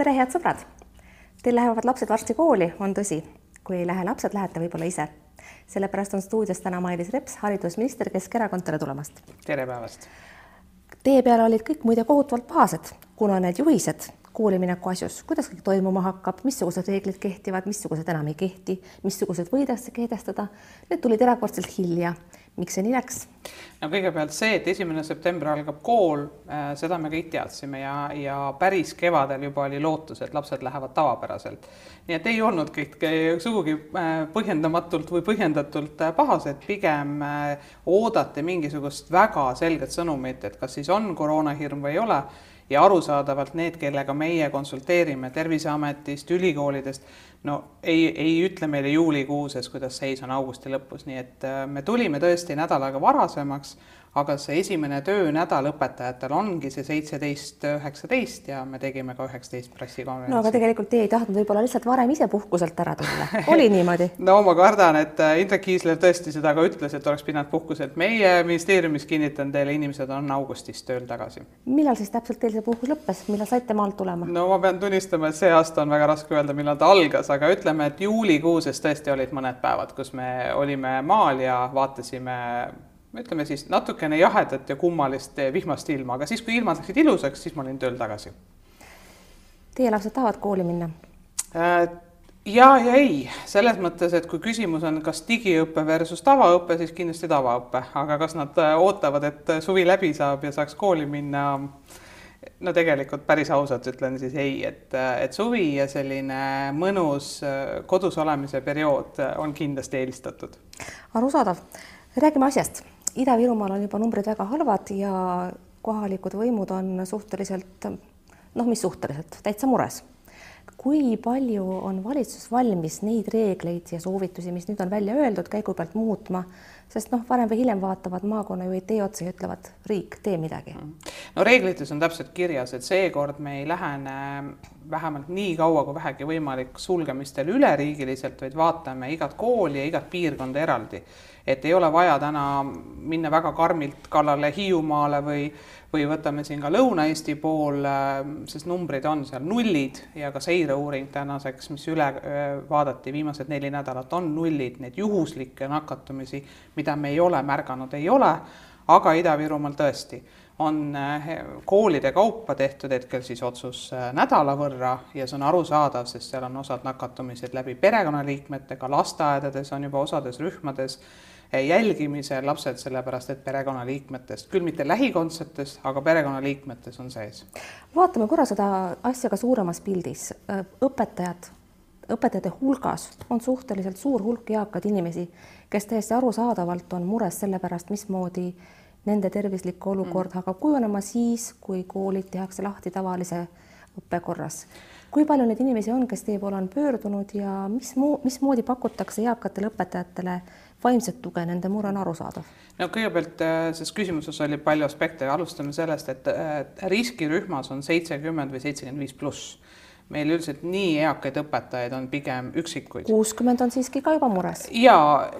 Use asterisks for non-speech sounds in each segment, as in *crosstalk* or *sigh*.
tere, head sõbrad! Teil lähevad lapsed varsti kooli, on tõsi. kui ei lähe lapsed, lähete võib-olla ise. sellepärast on stuudios täna Mailis Reps, haridusminister Keskerakond, tere tulemast! tere päevast! Teie peale olid kõik muide kohutavalt pahased, kuna need juhised koolimineku asjus, kuidas kõik toimuma hakkab, missugused reeglid kehtivad, missugused enam ei kehti, missugused võidakse kehtestada, need tulid erakordselt hilja miks see nii läks? no kõigepealt see, et esimene september algab kool, äh, seda me kõik teadsime ja, ja päris kevadel juba oli lootus, et lapsed lähevad tavapäraselt. nii et ei olnud kõik sugugi äh, põhjendamatult või põhjendatult äh, pahased, pigem oodati mingisugust väga selget sõnumit, et kas siis on koroonahirm või ei ole ja arusaadavalt need, kellega meie konsulteerime Terviseametist, ülikoolidest, no ei, ei ütle meile juulikuuses, kuidas seis on augusti lõpus, nii et äh, me tulime tõesti nädal aega varasemaks aga see esimene töönädal õpetajatel ongi see seitseteist, üheksateist ja me tegime ka üheksateist pressikonverentsi. no aga tegelikult teie ei tahtnud võib-olla lihtsalt varem ise puhkuselt ära tulla, oli niimoodi? *laughs* no ma kardan, et äh, Indrek Kiisler tõesti seda ka ütles, et oleks pidanud puhkuselt. meie ministeeriumis kinnitan teile, inimesed on augustis tööl tagasi. millal siis täpselt teil see puhkus lõppes, millal saite maalt tulema? no ma pean tunnistama, et see aasta on väga raske öelda, millal ta algas, aga ütleme, et juulikuuses tõesti olid mõned päevad, kus me olime maal ja vaatasime ütleme siis natukene jahedat ja kummalist vihmast ilma, aga siis, kui ilmad läksid ilusaks, siis ma olin tööl tagasi. Teie lapsed tahavad kooli minna? Äh, ja, ja ei, selles mõttes, et kui küsimus on, kas digiõpe versus tavaõpe, siis kindlasti tavaõpe, aga kas nad äh, ootavad, et suvi läbi saab ja saaks kooli minna? no tegelikult päris ausalt ütlen siis ei, et, et suvi ja selline mõnus äh, kodus olemise periood on kindlasti eelistatud. arusaadav, räägime asjast Ida-Virumaal on juba numbrid väga halvad ja kohalikud võimud on suhteliselt noh, mis suhteliselt, täitsa mures. kui palju on valitsus valmis neid reegleid ja soovitusi, mis nüüd on välja öeldud, käigu pealt muutma, sest noh, varem või hiljem vaatavad maakonnajuhid teie otsa ja ütlevad, riik, tee midagi. no reeglites on täpselt kirjas, et seekord me ei lähene vähemalt nii kaua kui vähegi võimalik sulgemistel üleriigiliselt, vaid vaatame igat kooli ja igat piirkonda eraldi et ei ole vaja täna minna väga karmilt kallale Hiiumaale või, või võtame siin ka Lõuna-Eesti pool, sest numbrid on seal nullid ja ka seireuuring tänaseks, mis üle vaadati viimased neli nädalat, on nullid, neid juhuslikke nakatumisi, mida me ei ole märganud, ei ole, aga Ida-Virumaal tõesti on koolide kaupa tehtud hetkel siis otsus nädala võrra ja see on arusaadav, sest seal on osad nakatumised läbi perekonnaliikmetega, lasteaedades on juba osades rühmades jälgimisel lapsed, sellepärast et perekonnaliikmetest, küll mitte lähikondsetest, aga perekonnaliikmetes on sees. vaatame korra seda asja ka suuremas pildis. õpetajad, õpetajate hulgas on suhteliselt suur hulk eakaid inimesi, kes täiesti arusaadavalt on mures selle pärast, mismoodi nende tervislik olukord mm. hakkab kujunema siis, kui koolid tehakse lahti tavalise õppe korras kui palju neid inimesi on, kes teie poole on pöördunud ja mis muu, mismoodi pakutakse eakatele õpetajatele vaimset tuge, nende mure on arusaadav? no kõigepealt, äh, selles küsimuses oli palju aspekte, alustame sellest, et riskirühmas on seitsekümmend või seitsekümmend viis pluss meil üldiselt nii eakaid õpetajaid on pigem üksikuid. kuuskümmend on siiski ka juba mures. ja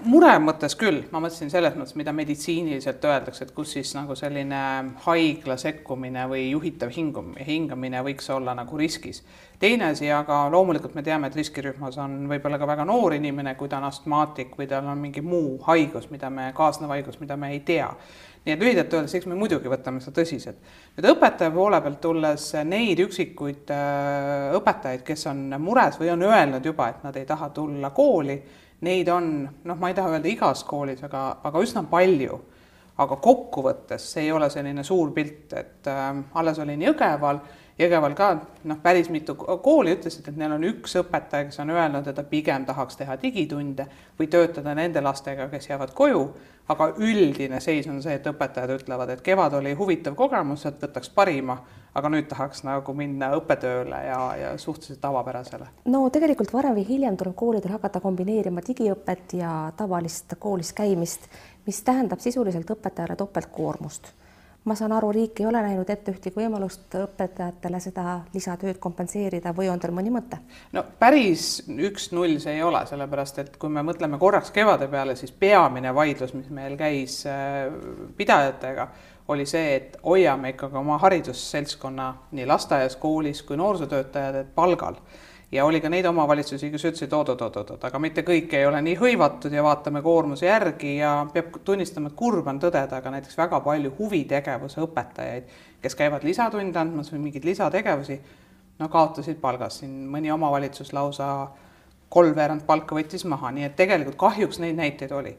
mure mõttes küll, ma mõtlesin selles mõttes, mida meditsiiniliselt öeldakse, et kus siis nagu selline haigla sekkumine või juhitav hingum, hingamine võiks olla nagu riskis. Teine asi, aga loomulikult me teame, et riskirühmas on võib-olla ka väga noor inimene, kui ta on astmaatik või tal on mingi muu haigus, mida me, kaasnev haigus, mida me ei tea nii et lühidalt öeldes, eks me muidugi võtame seda tõsiselt. nüüd õpetaja poole pealt tulles neid üksikuid äh, õpetajaid, kes on mures või on öelnud juba, et nad ei taha tulla kooli, neid on noh, ma ei taha öelda igas koolis, aga, aga üsna palju. aga kokkuvõttes see ei ole selline suur pilt, et äh, alles olin Jõgeval Jõgeval ka noh, päris mitu kooli ütlesid, et neil on üks õpetaja, kes on öelnud, et ta pigem tahaks teha digitunde või töötada nende lastega, kes jäävad koju, aga üldine seis on see, et õpetajad ütlevad, et kevad oli huvitav kogemus, et võtaks parima, aga nüüd tahaks nagu minna õppetööle ja, ja suhteliselt tavapärasele. no tegelikult varem või hiljem tuleb koolidel hakata kombineerima digiõpet ja tavalist koolis käimist, mis tähendab sisuliselt õpetajale topeltkoormust ma saan aru, riik ei ole näinud ette ühtegi võimalust õpetajatele seda lisatööd kompenseerida või on teil mõni mõte? no päris üks-null see ei ole, sellepärast et kui me mõtleme korraks kevade peale, siis peamine vaidlus, mis meil käis äh, pidajatega, oli see, et hoiame ikkagi oma haridusseltskonna nii lasteaias, koolis kui noorsootöötajad palgal ja oli ka neid omavalitsusi, kes ütlesid oot-oot-oot-oot, aga mitte kõik ei ole nii hõivatud ja vaatame koormuse järgi ja peab tunnistama, et kurb on tõdeda, aga näiteks väga palju huvitegevuse õpetajaid, kes käivad lisatunde andmas või mingeid lisategevusi, no kaotasid palgas, siin mõni omavalitsus lausa kolmveerand palka võttis maha, nii et tegelikult kahjuks neid näiteid oli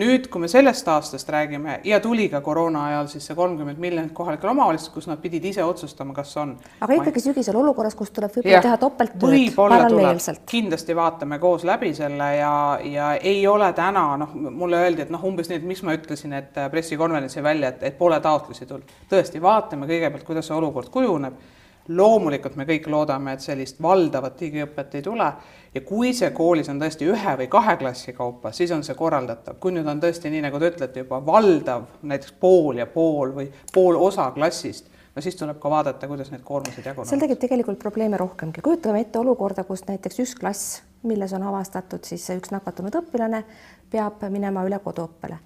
nüüd, kui me sellest aastast räägime ja tuli ka koroona ajal siis see kolmkümmend miljonit kohalikele omavalitsustele, kus nad pidid ise otsustama, kas on. aga ikkagi sügisel olukorras, kus tuleb võib-olla teha topelttööd paralleelselt. kindlasti vaatame koos läbi selle ja, ja ei ole täna noh, mulle öeldi, et noh, umbes nii, et miks ma ütlesin, et pressikonverentsi välja, et, et pole taotlusi tulnud. tõesti, vaatame kõigepealt, kuidas see olukord kujuneb loomulikult me kõik loodame, et sellist valdavat digiõpet ei tule ja kui see koolis on tõesti ühe või kahe klassi kaupa, siis on see korraldatav. kui nüüd on tõesti nii, nagu te ütlete, juba valdav näiteks pool ja pool või pool osa klassist, no siis tuleb ka vaadata, kuidas need koormused jagunevad. seal tekib tegelikult probleeme rohkemgi, kujutame ette olukorda, kus näiteks üks klass, milles on avastatud siis üks nakatunud õpilane, peab minema üle koduõppele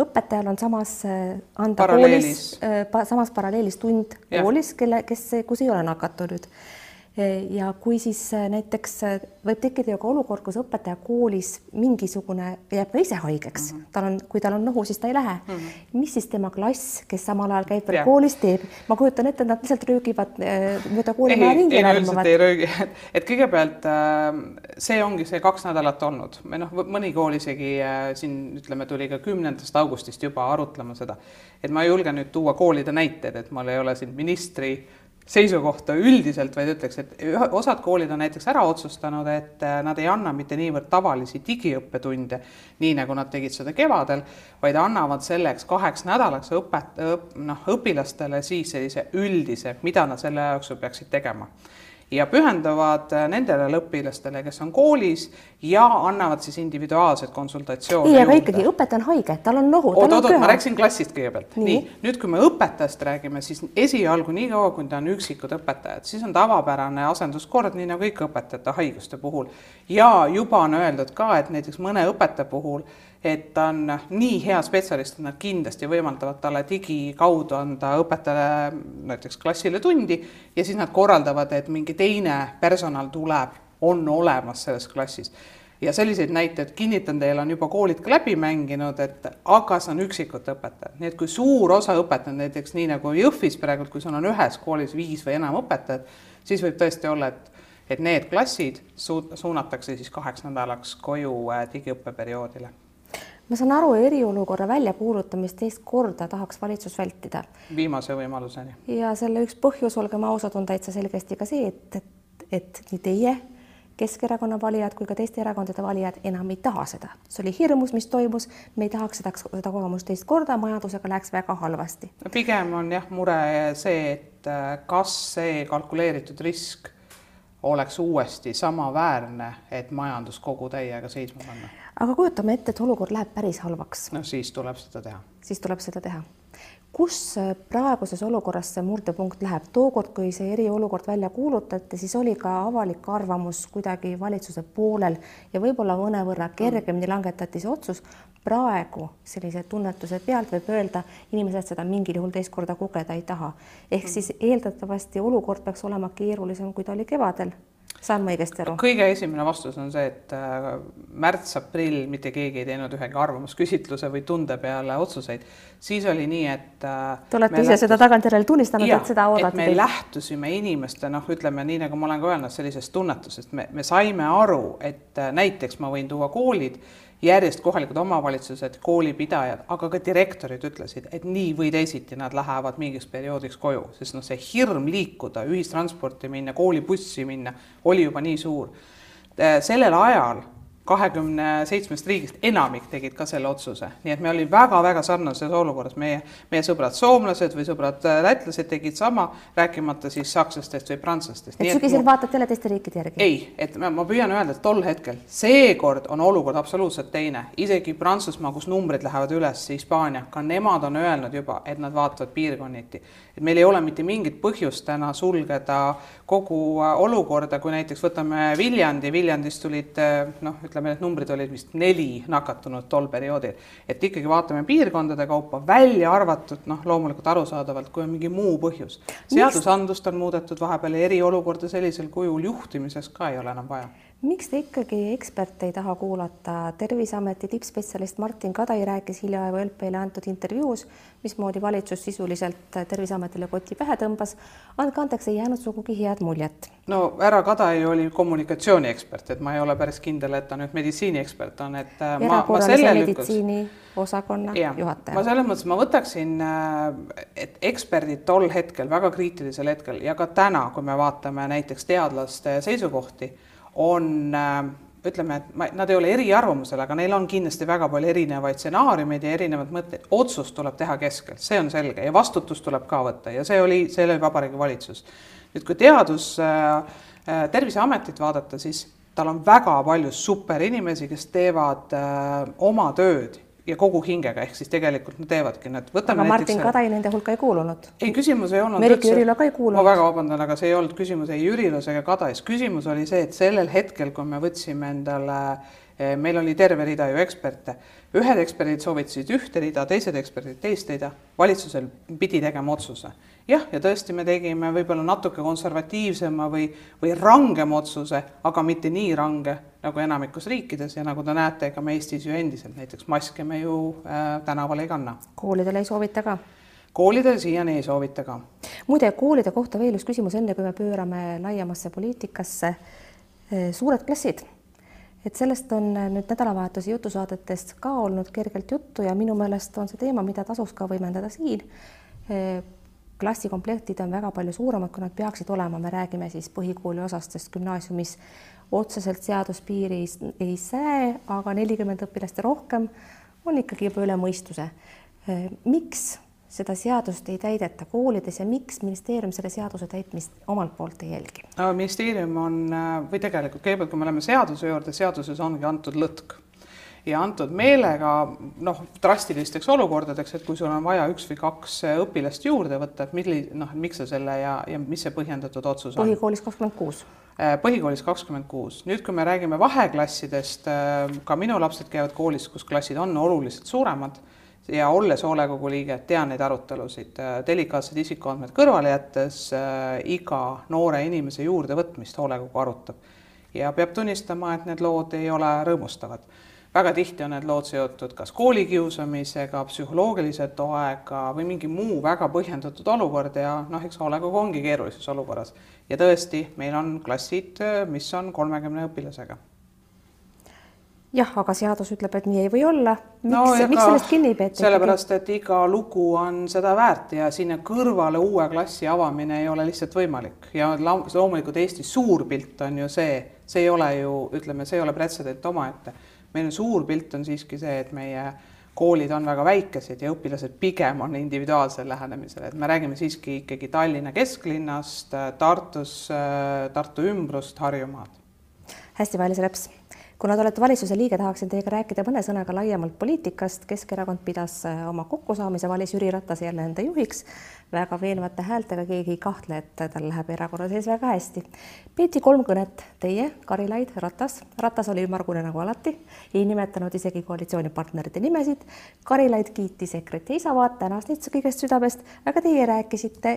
õpetajal on samas äh, anda koolis, äh, samas paralleelis tund ja. koolis, kelle, kes, kus ei ole nakatunud ja kui siis äh, näiteks äh, võib tekkida ju ka olukord, kus õpetaja koolis mingisugune jääb ka ise haigeks mm, -hmm. tal on, kui tal on nohu, siis ta ei lähe mm. -hmm. mis siis tema klass, kes samal ajal käib veel koolis, teeb? ma kujutan ette, et nad lihtsalt röögivad mööda koolimaja ringi. ei, üldiselt ei röögi, *laughs* et kõigepealt see ongi see kaks nädalat olnud või noh, mõni kool isegi siin ütleme, tuli ka kümnendast augustist juba arutlema seda, et ma ei julge nüüd tuua koolide näiteid, et mul ei ole siin ministri seisukohta üldiselt, vaid ütleks, et osad koolid on näiteks ära otsustanud, et äh, nad ei anna mitte niivõrd tavalisi digiõppetunde, nii nagu nad tegid seda kevadel, vaid annavad selleks kaheks nädalaks õpet-, noh, õpilastele siis sellise üldise, mida nad selle jooksul peaksid tegema ja pühenduvad äh, nendele õpilastele, kes on koolis ja annavad siis individuaalset konsultatsiooni. ei, aga ikkagi õpetaja on haige, tal on nohu. oot, oot, oot, ma rääkisin klassist kõigepealt. nii, nii., nüüd, kui me õpetajast räägime, siis esialgu niikaua, kui ta on üksikud õpetajad, siis on tavapärane asenduskord, nii nagu ikka õpetajate haiguste puhul. ja juba on öeldud ka, et näiteks mõne õpetaja puhul et ta on nii hea spetsialist, et nad kindlasti võimaldavad talle digi kaudu anda õpetajale näiteks klassile tundi ja siis nad korraldavad, et mingi teine personal tuleb, on olemas selles klassis. ja selliseid näiteid, kinnitan teile, on juba koolid ka läbi mänginud, et aga see on üksikute õpetajad, nii et kui suur osa õpetajaid, näiteks nii nagu Jõhvis praegu, kui sul on ühes koolis viis või enam õpetajat, siis võib tõesti olla, et et need klassid su-, suunatakse siis kaheks nädalaks koju äh, digiõppeperioodile ma saan aru, eriolukorra väljakuulutamist teist korda tahaks valitsus vältida. viimase võimaluseni. ja selle üks põhjus, olgem ausad, on täitsa selgesti ka see, et, et, et nii teie Keskerakonna valijad kui ka teiste erakondade valijad enam ei taha seda. see oli hirmus, mis toimus, me ei tahaks seda, seda kogemust teist korda, majandusega läheks väga halvasti. pigem on jah, mure see, et äh, kas see kalkuleeritud risk oleks uuesti samaväärne, et majandus kogu täiega seisma panna. Aga kujutame ette, et olukord läheb päris halvaks. no siis tuleb seda teha. siis tuleb seda teha. kus praeguses olukorras see murdepunkt läheb? tookord, kui see eriolukord välja kuulutati, siis oli ka avalik arvamus kuidagi valitsuse poolel ja võib-olla mõnevõrra kergemini langetati see otsus. praegu sellise tunnetuse pealt võib öelda, inimesed seda mingil juhul teist korda kogeda ei taha. ehk siis eeldatavasti olukord peaks olema keerulisem, kui ta oli kevadel saan ma õigesti aru? kõige esimene vastus on see, et äh, märts-aprill mitte keegi ei teinud ühegi arvamusküsitluse või tunde peale otsuseid. siis oli nii, et äh, Te olete ise lähtus... seda tagantjärele tunnistanud, et seda oodati me teid. lähtusime inimeste, noh, ütleme nii, nagu ma olen ka öelnud, sellisest tunnetusest, me, me saime aru, et äh, näiteks ma võin tuua koolid järjest kohalikud omavalitsused, koolipidajad, aga ka direktorid ütlesid, et nii või teisiti nad lähevad mingiks perioodiks koju, sest noh, see hirm liikuda, ühistransporti minna, koolibussi minna oli juba nii suur. sellel ajal kahekümne seitsmest riigist enamik tegid ka selle otsuse, nii et me olime väga-väga sarnases olukorras, meie, meie sõbrad soomlased või sõbrad äh, lätlased tegid sama, rääkimata siis sakslastest või prantslastest. et sügisel et, vaatate jälle teiste riikide järgi? ei, et ma, ma püüan öelda, et tol hetkel, seekord on olukord absoluutselt teine, isegi Prantsusmaa, kus numbrid lähevad üles, Hispaania, ka nemad on öelnud juba, et nad vaatavad piirkonniti. et meil ei ole mitte mingit põhjust täna sulgeda kogu äh, olukorda, kui näiteks võtame Viljandi, Viljandist tulid äh, noh, ütleme, need numbrid olid vist neli nakatunut tol perioodil. et ikkagi vaatame piirkondade kaupa, välja arvatud noh, loomulikult arusaadavalt, kui on mingi muu põhjus. seadusandlust on muudetud vahepeal eriolukorda sellisel kujul juhtimises ka ei ole enam vaja miks te ikkagi eksperte ei taha kuulata? terviseameti tippspetsialist Martin Kadai rääkis hiljaaegu LP-le antud intervjuus, mismoodi valitsus sisuliselt Terviseametile koti pähe tõmbas. andke andeks, ei jäänud sugugi head muljet. no härra Kadai oli kommunikatsiooniekspert, et ma ei ole päris kindel, et ta nüüd meditsiiniekspert on, et äh, ma, ma selle meditsiini lükkus... osakonna ja, juhataja. ma selles mõttes, ma võtaksin, äh, et eksperdid tol hetkel, väga kriitilisel hetkel ja ka täna, kui me vaatame näiteks teadlaste seisukohti on äh, ütleme, et ma, nad ei ole eriarvamusel, aga neil on kindlasti väga palju erinevaid stsenaariumeid ja erinevaid mõtteid. otsus tuleb teha keskel, see on selge ja vastutus tuleb ka võtta ja see oli, see oli Vabariigi Valitsus. nüüd, kui teadus äh, äh, Terviseametit vaadata, siis tal on väga palju superinimesi, kes teevad äh, oma tööd ja kogu hingega, ehk siis tegelikult nad teevadki need. aga Martin Kadai nende hulka ei kuulunud? ei, küsimus ei olnud. Merike Jürilo ka ei kuulunud. ma väga vabandan, aga see ei olnud küsimus ei Jürilos ega Kadais, küsimus oli see, et sellel hetkel, kui me võtsime endale, eh, meil oli terve rida ju eksperte, ühed eksperdid soovitasid ühte rida, teised eksperdid teist rida, valitsusel pidi tegema otsuse jah, ja tõesti, me tegime võib-olla natuke konservatiivsema või, või rangema otsuse, aga mitte nii range nagu enamikus riikides ja nagu te näete, ega me Eestis ju endiselt näiteks maske me ju äh, tänaval ei kanna. koolidele ei soovita ka? koolidel siiani ei soovita ka. muide, koolide kohta veel üks küsimus, enne kui me pöörame laiemasse poliitikasse. Äh, suured klassid, et sellest on nüüd nädalavahetuse jutusaadetest ka olnud kergelt juttu ja minu meelest on see teema, mida tasuks ka võimendada siin äh, klassikomplektid on väga palju suuremad, kui nad peaksid olema, me räägime siis põhikooli osast, sest gümnaasiumis otseselt seaduspiiri ei säe, aga nelikümmend õpilast ja rohkem on ikkagi juba üle mõistuse. miks seda seadust ei täideta koolides ja miks ministeerium selle seaduse täitmist omalt poolt ei jälgi? no ministeerium on või tegelikult kõigepealt, kui me läheme seaduse juurde, seaduses ongi antud lõtk ja antud meelega noh, drastilisteks olukordadeks, et kui sul on vaja üks või kaks õpilast juurde võtta, et milli-, noh, miks sa selle ja, ja mis see põhjendatud otsus on? põhikoolis kakskümmend kuus äh, põhikoolis kakskümmend kuus. nüüd, kui me räägime vaheklassidest, äh, ka minu lapsed käivad koolis, kus klassid on oluliselt suuremad ja olles hoolekogu liige, tean neid arutelusid. Äh, delikaatsed isikuandmed kõrvale jättes äh, iga noore inimese juurdevõtmist hoolekogu arutab ja peab tunnistama, et need lood ei ole rõõmustavad väga tihti on need lood seotud kas koolikiusamisega, psühholoogilise toega või mingi muu väga põhjendatud olukord ja noh, eks hoolekogu ongi keerulises olukorras. ja tõesti, meil on klassid, mis on kolmekümne õpilasega jah, aga seadus ütleb, et nii ei või olla. miks no,, miks sellest kinni ei peeta? sellepärast, et iga lugu on seda väärt ja sinna kõrvale uue klassi avamine ei ole lihtsalt võimalik ja loomulikult Eesti suur pilt on ju see, see ei ole ju, ütleme, see ei ole pretsedent omaette meil on suur pilt on siiski see, et meie koolid on väga väikesed ja õpilased pigem on individuaalsel lähenemisel, et me räägime siiski ikkagi Tallinna kesklinnast, Tartus, Tartu ümbrust, Harjumaad. hästi, Mailis Reps kuna te olete valitsuse liige, tahaksin teiega rääkida mõne sõnaga laiemalt poliitikast. Keskerakond pidas äh, oma kokkusaamise, valis Jüri Ratase jälle enda juhiks väga veenvate häältega, keegi ei kahtle, et tal läheb erakonna sees väga hästi. peeti kolm kõnet, teie, Karilaid, Ratas. Ratas oli ümmargune nagu alati, ei nimetanud isegi koalitsioonipartnerite nimesid. Karilaid kiitis EKRE-t ja Isamaad, tänas neid kõigest südamest, aga teie rääkisite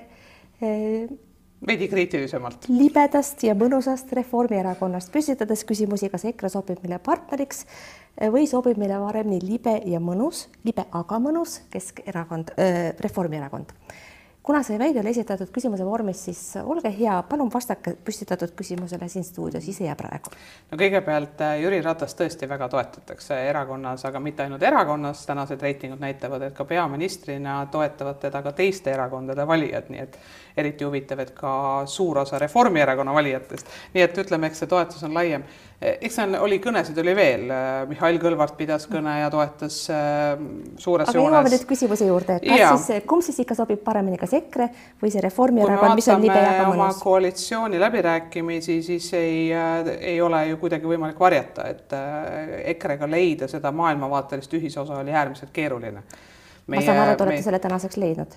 eh, veidi kriitilisemalt. libedast ja mõnusast Reformierakonnast, püstitades küsimusi, kas EKRE sobib meile partneriks või sobib meile paremini libe ja mõnus, libe aga mõnus Keskerakond äh,, Reformierakond kuna see väide oli esitatud küsimuse vormis, siis olge hea, palun vastake püstitatud küsimusele siin stuudios ise ja praegu. no kõigepealt äh, Jüri Ratast tõesti väga toetatakse erakonnas, aga mitte ainult erakonnas, tänased reitingud näitavad, et ka peaministrina toetavad teda ka teiste erakondade valijad, nii et eriti huvitav, et ka suur osa Reformierakonna valijatest, nii et ütleme, eks see toetus on laiem eks seal oli kõnesid oli veel, eh, Mihhail Kõlvart pidas kõne ja toetas äh, suures aga jõuame nüüd küsimuse juurde, et kas ja. siis, kumb siis ikka sobib paremini, kas EKRE või see Reformierakond, mis on libe ja mõnus? koalitsiooni läbirääkimisi, siis ei ei ole ju kuidagi võimalik varjata, et EKRE-ga leida seda maailmavaatelist ühisosa oli äärmiselt keeruline. Meie, ma saan aru, te olete me, selle tänaseks leidnud.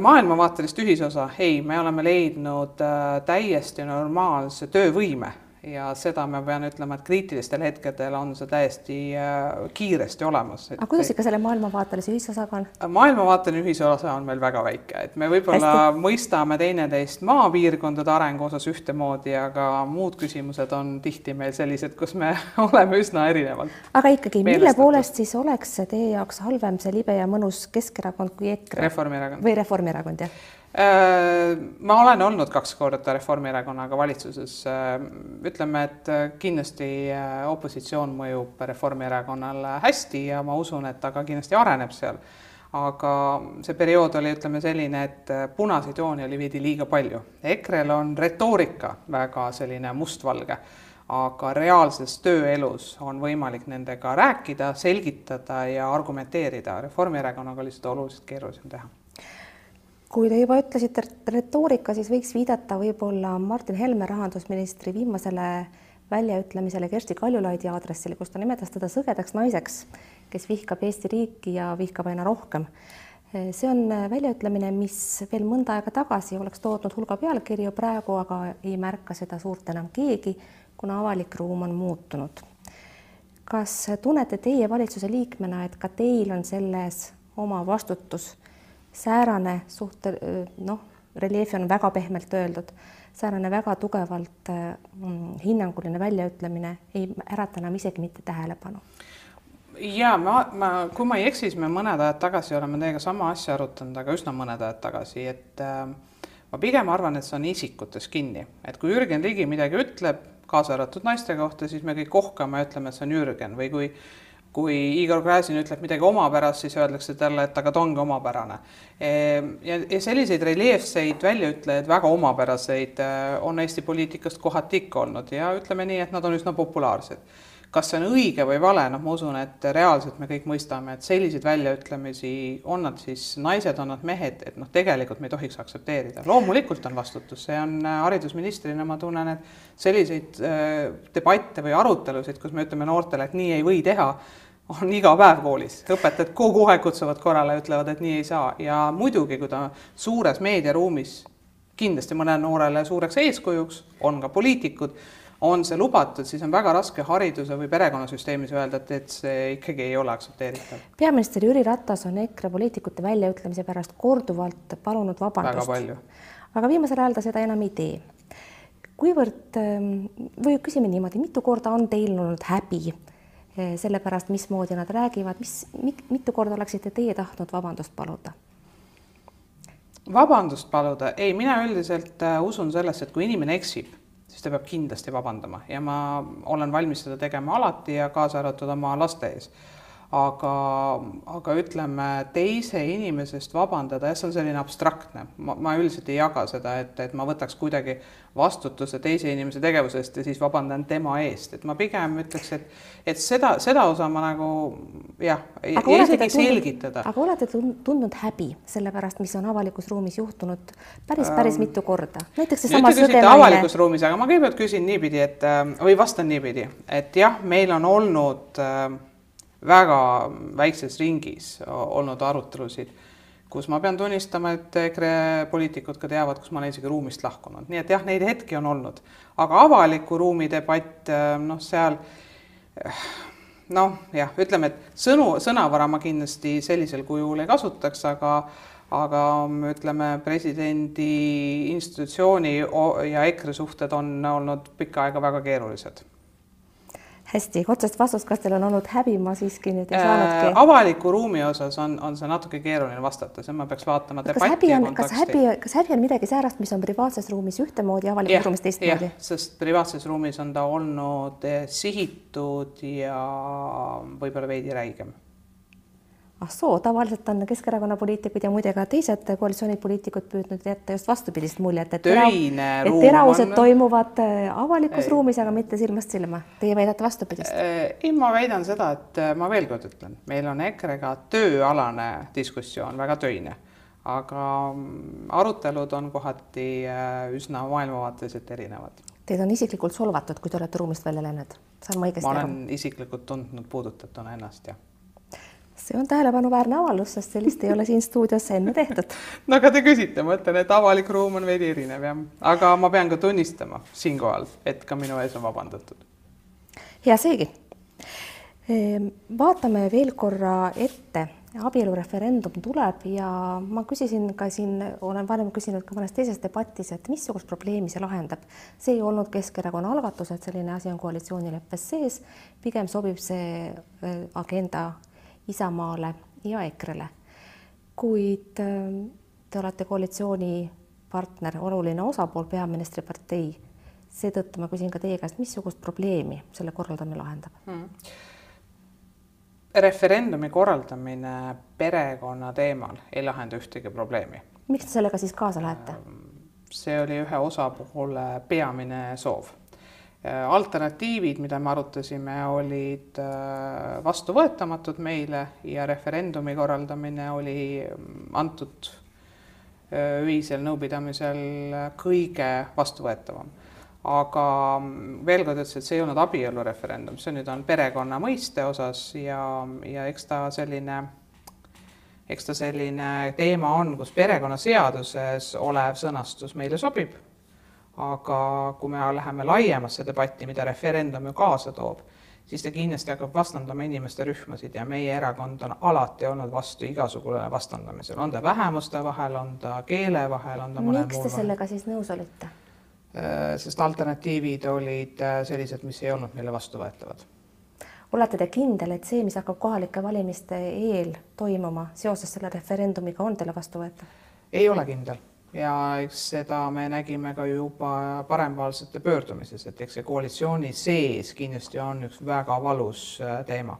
Maailmavaatelist ühisosa, ei, me oleme leidnud täiesti normaalse töövõime ja seda ma pean ütlema, et kriitilistel hetkedel on see täiesti äh, kiiresti olemas. aga kuidas ikka selle maailmavaatelise ühisosaga on? maailmavaateline ühisosa on meil väga väike, et me võib-olla Hästi. mõistame teineteist maapiirkondade arengu osas ühtemoodi, aga muud küsimused on tihti meil sellised, kus me *laughs* oleme üsna erinevalt. aga ikkagi, mille poolest siis oleks teie jaoks halvem see libe ja mõnus Keskerakond kui EKRE? Reformierakond. või Reformierakond, jah ma olen olnud kaks korda Reformierakonnaga valitsuses. Äh, ütleme, et äh, kindlasti opositsioon mõjub Reformierakonnale hästi ja ma usun, et ta ka kindlasti areneb seal. aga see periood oli, ütleme selline, et punaseid jooni oli veidi liiga palju. EKRE-l on retoorika väga selline mustvalge, aga reaalses tööelus on võimalik nendega rääkida, selgitada ja argumenteerida. Reformierakonnaga oli seda oluliselt keerulisem teha kui te juba ütlesite retoorika, siis võiks viidata võib-olla Martin Helme rahandusministri viimasele väljaütlemisele Kersti Kaljulaidi aadressil, kus ta nimetas teda sõgedaks naiseks, kes vihkab Eesti riiki ja vihkab aina rohkem. see on väljaütlemine, mis veel mõnda aega tagasi oleks tootnud hulga pealkirju, praegu aga ei märka seda suurt enam keegi, kuna avalik ruum on muutunud. kas tunnete teie valitsuse liikmena, et ka teil on selles oma vastutus säärane suht noh, reljeefi on väga pehmelt öeldud, säärane väga tugevalt mm, hinnanguline väljaütlemine ei ärata enam isegi mitte tähelepanu. ja ma, ma, kui ma ei eksi, siis me mõned ajad tagasi oleme teiega sama asja arutanud, aga üsna mõned ajad tagasi, et äh, ma pigem arvan, et see on isikutes kinni, et kui Jürgen Ligi midagi ütleb, kaasa arvatud naiste kohta, siis me kõik kohkame ja ütleme, et see on Jürgen. Või kui kui Igor Gräzin ütleb midagi omapärast, siis öeldakse talle, et aga ta ongi omapärane. Ehm, ja, ja selliseid reljeefseid väljaütlejaid, väga omapäraseid, äh, on Eesti poliitikast kohati ikka olnud ja ütleme nii, et nad on üsna populaarsed. Kas see on õige või vale, noh, ma usun, et reaalselt me kõik mõistame, et selliseid väljaütlemisi, on nad siis naised, on nad mehed, et noh, tegelikult me ei tohiks aktsepteerida. loomulikult on vastutus, see on äh, haridusministrina, ma tunnen, et selliseid äh, debatte või arutelusid, kus me ütleme noortele, et nii ei või teha on iga päev koolis, õpetajad kogu aeg kutsuvad korrale ütlevad, et nii ei saa ja muidugi, kui ta suures meediaruumis kindlasti mõnele noorele suureks eeskujuks, on ka poliitikud, on see lubatud, siis on väga raske hariduse või perekonnasüsteemis öelda, et, et see ikkagi ei ole aktsepteeritav. peaminister Jüri Ratas on EKRE poliitikute väljaütlemise pärast korduvalt palunud vabandust. aga viimasel ajal ta seda enam ei tee. kuivõrd või küsime niimoodi, mitu korda on teil olnud häbi Eh, selle pärast, mismoodi nad räägivad, mis, mitu korda oleksite teie tahtnud vabandust paluda? vabandust paluda, ei, mina üldiselt äh, usun sellesse, et kui inimene eksib, siis ta peab kindlasti vabandama. Ja ma olen valmis seda tegema alati ja kaasa arvatud oma laste ees aga, aga ütleme, teise inimesest vabandada, jah, see on selline abstraktne, ma, ma üldiselt ei jaga seda, et, et ma võtaks kuidagi vastutuse teise inimese tegevuse eest ja siis vabandan tema eest, et ma pigem ütleks, et, et seda, seda osa ma nagu jah, ei isegi selgitada. aga olete tundnud häbi selle pärast, mis on avalikus ruumis juhtunud päris, päris um, mitu korda, näiteks seesama sõdenaine. avalikus ruumis, aga ma kõigepealt küsin niipidi, et või vastan niipidi, et jah, meil on olnud äh, väga väikses ringis olnud arutelusid, kus ma pean tunnistama, et EKRE poliitikud ka teavad, kus ma olen isegi ruumist lahkunud, nii et jah, neid hetki on olnud, aga avaliku ruumi debatt, noh, seal noh, jah, ütleme, et sõnu, sõnavara ma kindlasti sellisel kujul ei kasutaks, aga aga ütleme, presidendi institutsiooni ja EKRE suhted on olnud pikka aega väga keerulised hästi, otsest vastust, kas teil on olnud häbi, ma siiski nüüd ei saanudki äh,. avaliku ruumi osas on, on see natuke keeruline vastata, see ma peaks vaatama kas häbi on, kas häbi, kas häbi on midagi säärast, mis on privaatses ruumis ühtemoodi, avalikus yeah, ruumis teistmoodi? sest privaatses ruumis on ta olnud eh, sihitud ja võib-olla veidi räigem ah soo, tavaliselt on Keskerakonna poliitikud ja muide ka teised koalitsioonipoliitikud püüdnud jätta just vastupidist muljet, et et teravused on... toimuvad äh, avalikus ei. ruumis, aga mitte silmast silma. Teie väidate vastupidist? Äh, ei, ma väidan seda, et äh, ma veel kord ütlen, meil on EKRE-ga tööalane diskussioon, väga töine, aga mm, arutelud on kohati üsna maailmavaateliselt erinevad. Teid on isiklikult solvatud, kui te olete ruumist välja läinud, saan ma õigesti aru? ma olen aru? isiklikult tundnud puudutatuna ennast, jah see on tähelepanuväärne avaldus, sest sellist ei ole siin stuudios enne tehtud. *laughs* no aga te küsite, ma ütlen, et avalik ruum on veidi erinev jah, aga ma pean ka tunnistama siinkohal, et ka minu ees on vabandatud. hea seegi. Ehm, vaatame veel korra ette abielureferendum tuleb ja ma küsisin ka siin, olen varem küsinud ka mõnes teises debatis, et missugust probleemi see lahendab. see ei olnud Keskerakonna algatus, et selline asi on koalitsioonileppes sees, pigem sobib see äh, agenda Isamaale ja EKRE-le. kuid äh, te olete koalitsioonipartner, oluline osapool, peaministripartei. seetõttu ma küsin ka teie käest, missugust probleemi selle korraldamine lahendab hmm.? referendumi korraldamine perekonna teemal ei lahenda ühtegi probleemi. miks te sellega siis kaasa lähete? see oli ühe osapoole peamine soov. Alternatiivid, mida me arutasime, olid äh, vastuvõetamatud meile ja referendumi korraldamine oli antud äh, ühisel nõupidamisel kõige vastuvõetavam aga veel kord ütles, et see ei olnud abielureferendum, see nüüd on perekonna mõiste osas ja, ja eks ta selline, eks ta selline teema on, kus perekonnaseaduses olev sõnastus meile sobib. Aga kui me läheme laiemasse debatti, mida referendum ju kaasa toob, siis ta kindlasti hakkab vastandama inimeste rühmasid ja meie erakond on alati olnud vastu igasugune vastandamisele, on ta vähemuste vahel, on ta keele vahel, on ta mõne miks te sellega vahel. siis nõus olite? Äh, sest alternatiivid olid äh, sellised, mis ei olnud meile vastuvõetavad. olete te kindel, et see, mis hakkab kohalike valimiste eel toimuma seoses selle referendumiga, on teile vastuvõetav? ei ole kindel ja eks seda me nägime ka juba parempoolsete pöördumises, et eks see koalitsiooni sees kindlasti on üks väga valus äh, teema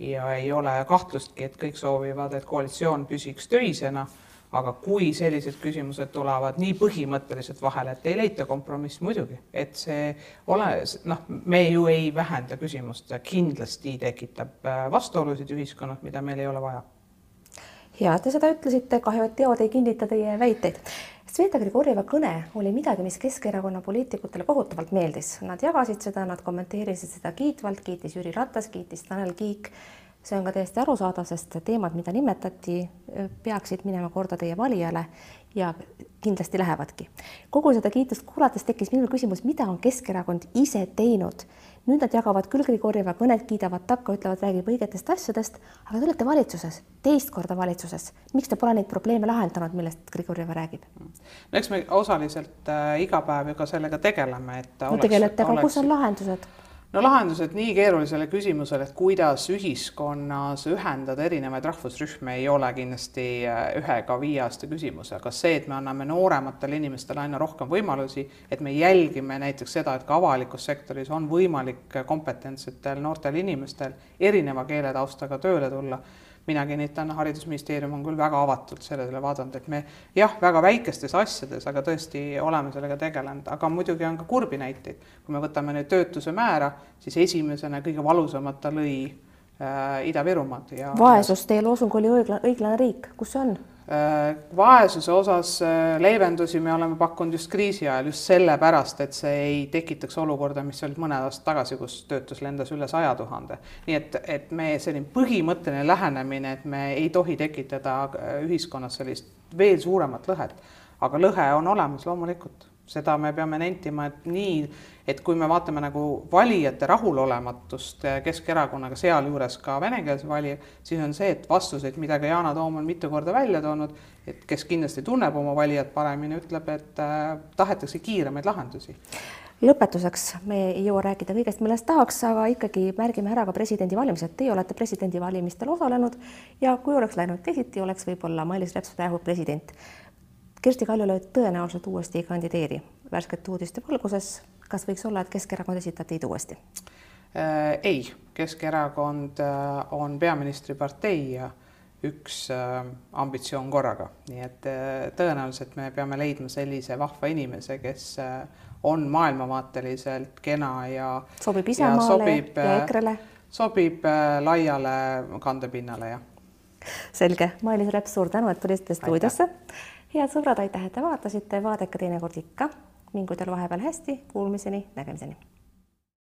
ja ei ole kahtlustki, et kõik soovivad, et koalitsioon püsiks töisena aga kui sellised küsimused tulevad nii põhimõtteliselt vahele, et ei leita kompromissi, muidugi, et see ole, noh, me ju ei vähenda küsimust, kindlasti tekitab äh, vastuolusid ühiskonnas, mida meil ei ole vaja. Hea, et te seda ütlesite, kahju, et teod ei kinnita teie väiteid. Sveta Grigorjeva kõne oli midagi, mis Keskerakonna poliitikutele kohutavalt meeldis, nad jagasid seda, nad kommenteerisid seda kiitvalt, kiitis Jüri Ratas, kiitis Tanel Kiik. See on ka täiesti arusaadav, sest teemad, mida nimetati, peaksid minema korda teie valijale ja kindlasti lähevadki. kogu seda kiitust kuulates tekkis minul küsimus, mida on Keskerakond ise teinud. nüüd nad jagavad küll Grigorjeva kõnet, kiidavad takka, ütlevad, räägib õigetest asjadest, aga te olete valitsuses, teist korda valitsuses. miks te pole neid probleeme lahendanud, millest Grigorjeva räägib? no eks me osaliselt äh, iga päev ju ka sellega tegeleme, et no tegelete, aga kus on lahendused? No lahendused nii keerulisele küsimusele, et kuidas ühiskonnas ühendada erinevaid rahvusrühme, ei ole kindlasti äh, ühe ega viie aasta küsimus, aga see, et me anname noorematele inimestele aina rohkem võimalusi, et me jälgime näiteks seda, et ka avalikus sektoris on võimalik kompetentsetel noortel inimestel erineva keeletaustaga tööle tulla mina kinnitan, Haridusministeerium on küll väga avatult sellele vaadanud, et me jah, väga väikestes asjades, aga tõesti oleme sellega tegelenud, aga muidugi on ka kurbi näiteid. kui me võtame nüüd töötuse määra, siis esimesena kõige valusamalt ta lõi äh, Ida-Virumaad ja vaesus, teie loosung oli õiglane, õiglane riik, kus see on? Äh, vaesuse osas äh, leevendusi me oleme pakkunud just kriisi ajal just sellepärast, et see ei tekitaks olukorda, mis olid mõned aastad tagasi, kus töötus lendas üle saja tuhande. nii et, et me selline põhimõtteline lähenemine, et me ei tohi tekitada äh, ühiskonnas sellist veel suuremat lõhet, aga lõhe on olemas loomulikult seda me peame nentima, et nii, et kui me vaatame nagu valijate rahulolematust Keskerakonnaga, sealjuures ka venekeelse valija, siis on see, et vastuseid, mida ka Yana Toom on mitu korda välja toonud, et kes kindlasti tunneb oma valijat paremini, ütleb, et äh, tahetakse kiiremaid lahendusi lõpetuseks, me ei jõua rääkida kõigest, millest tahaks, aga ikkagi märgime ära ka presidendivalimised. Teie olete presidendivalimistel osalenud ja kui oleks läinud teisiti, oleks võib-olla Mailis Reps praegu president. Kersti Kaljulaid tõenäoliselt uuesti ei kandideeri. värskete uudiste valguses, kas võiks olla, et Keskerakond esitab teid uuesti äh,? ei, Keskerakond äh, on peaministripartei ja üks äh, ambitsioon korraga, nii et tõenäoliselt me peame leidma sellise vahva inimese, kes on maailmavaateliselt kena ja sobib Isamaale ja, ja EKRE-le? sobib laiale kandepinnale, jah. selge, Mailis Reps, suur tänu, et tulite stuudiosse head sõbrad, aitäh, et te vaatasite, vaadake teinekord ikka, mingu teil vahepeal hästi, kuulmiseni, nägemiseni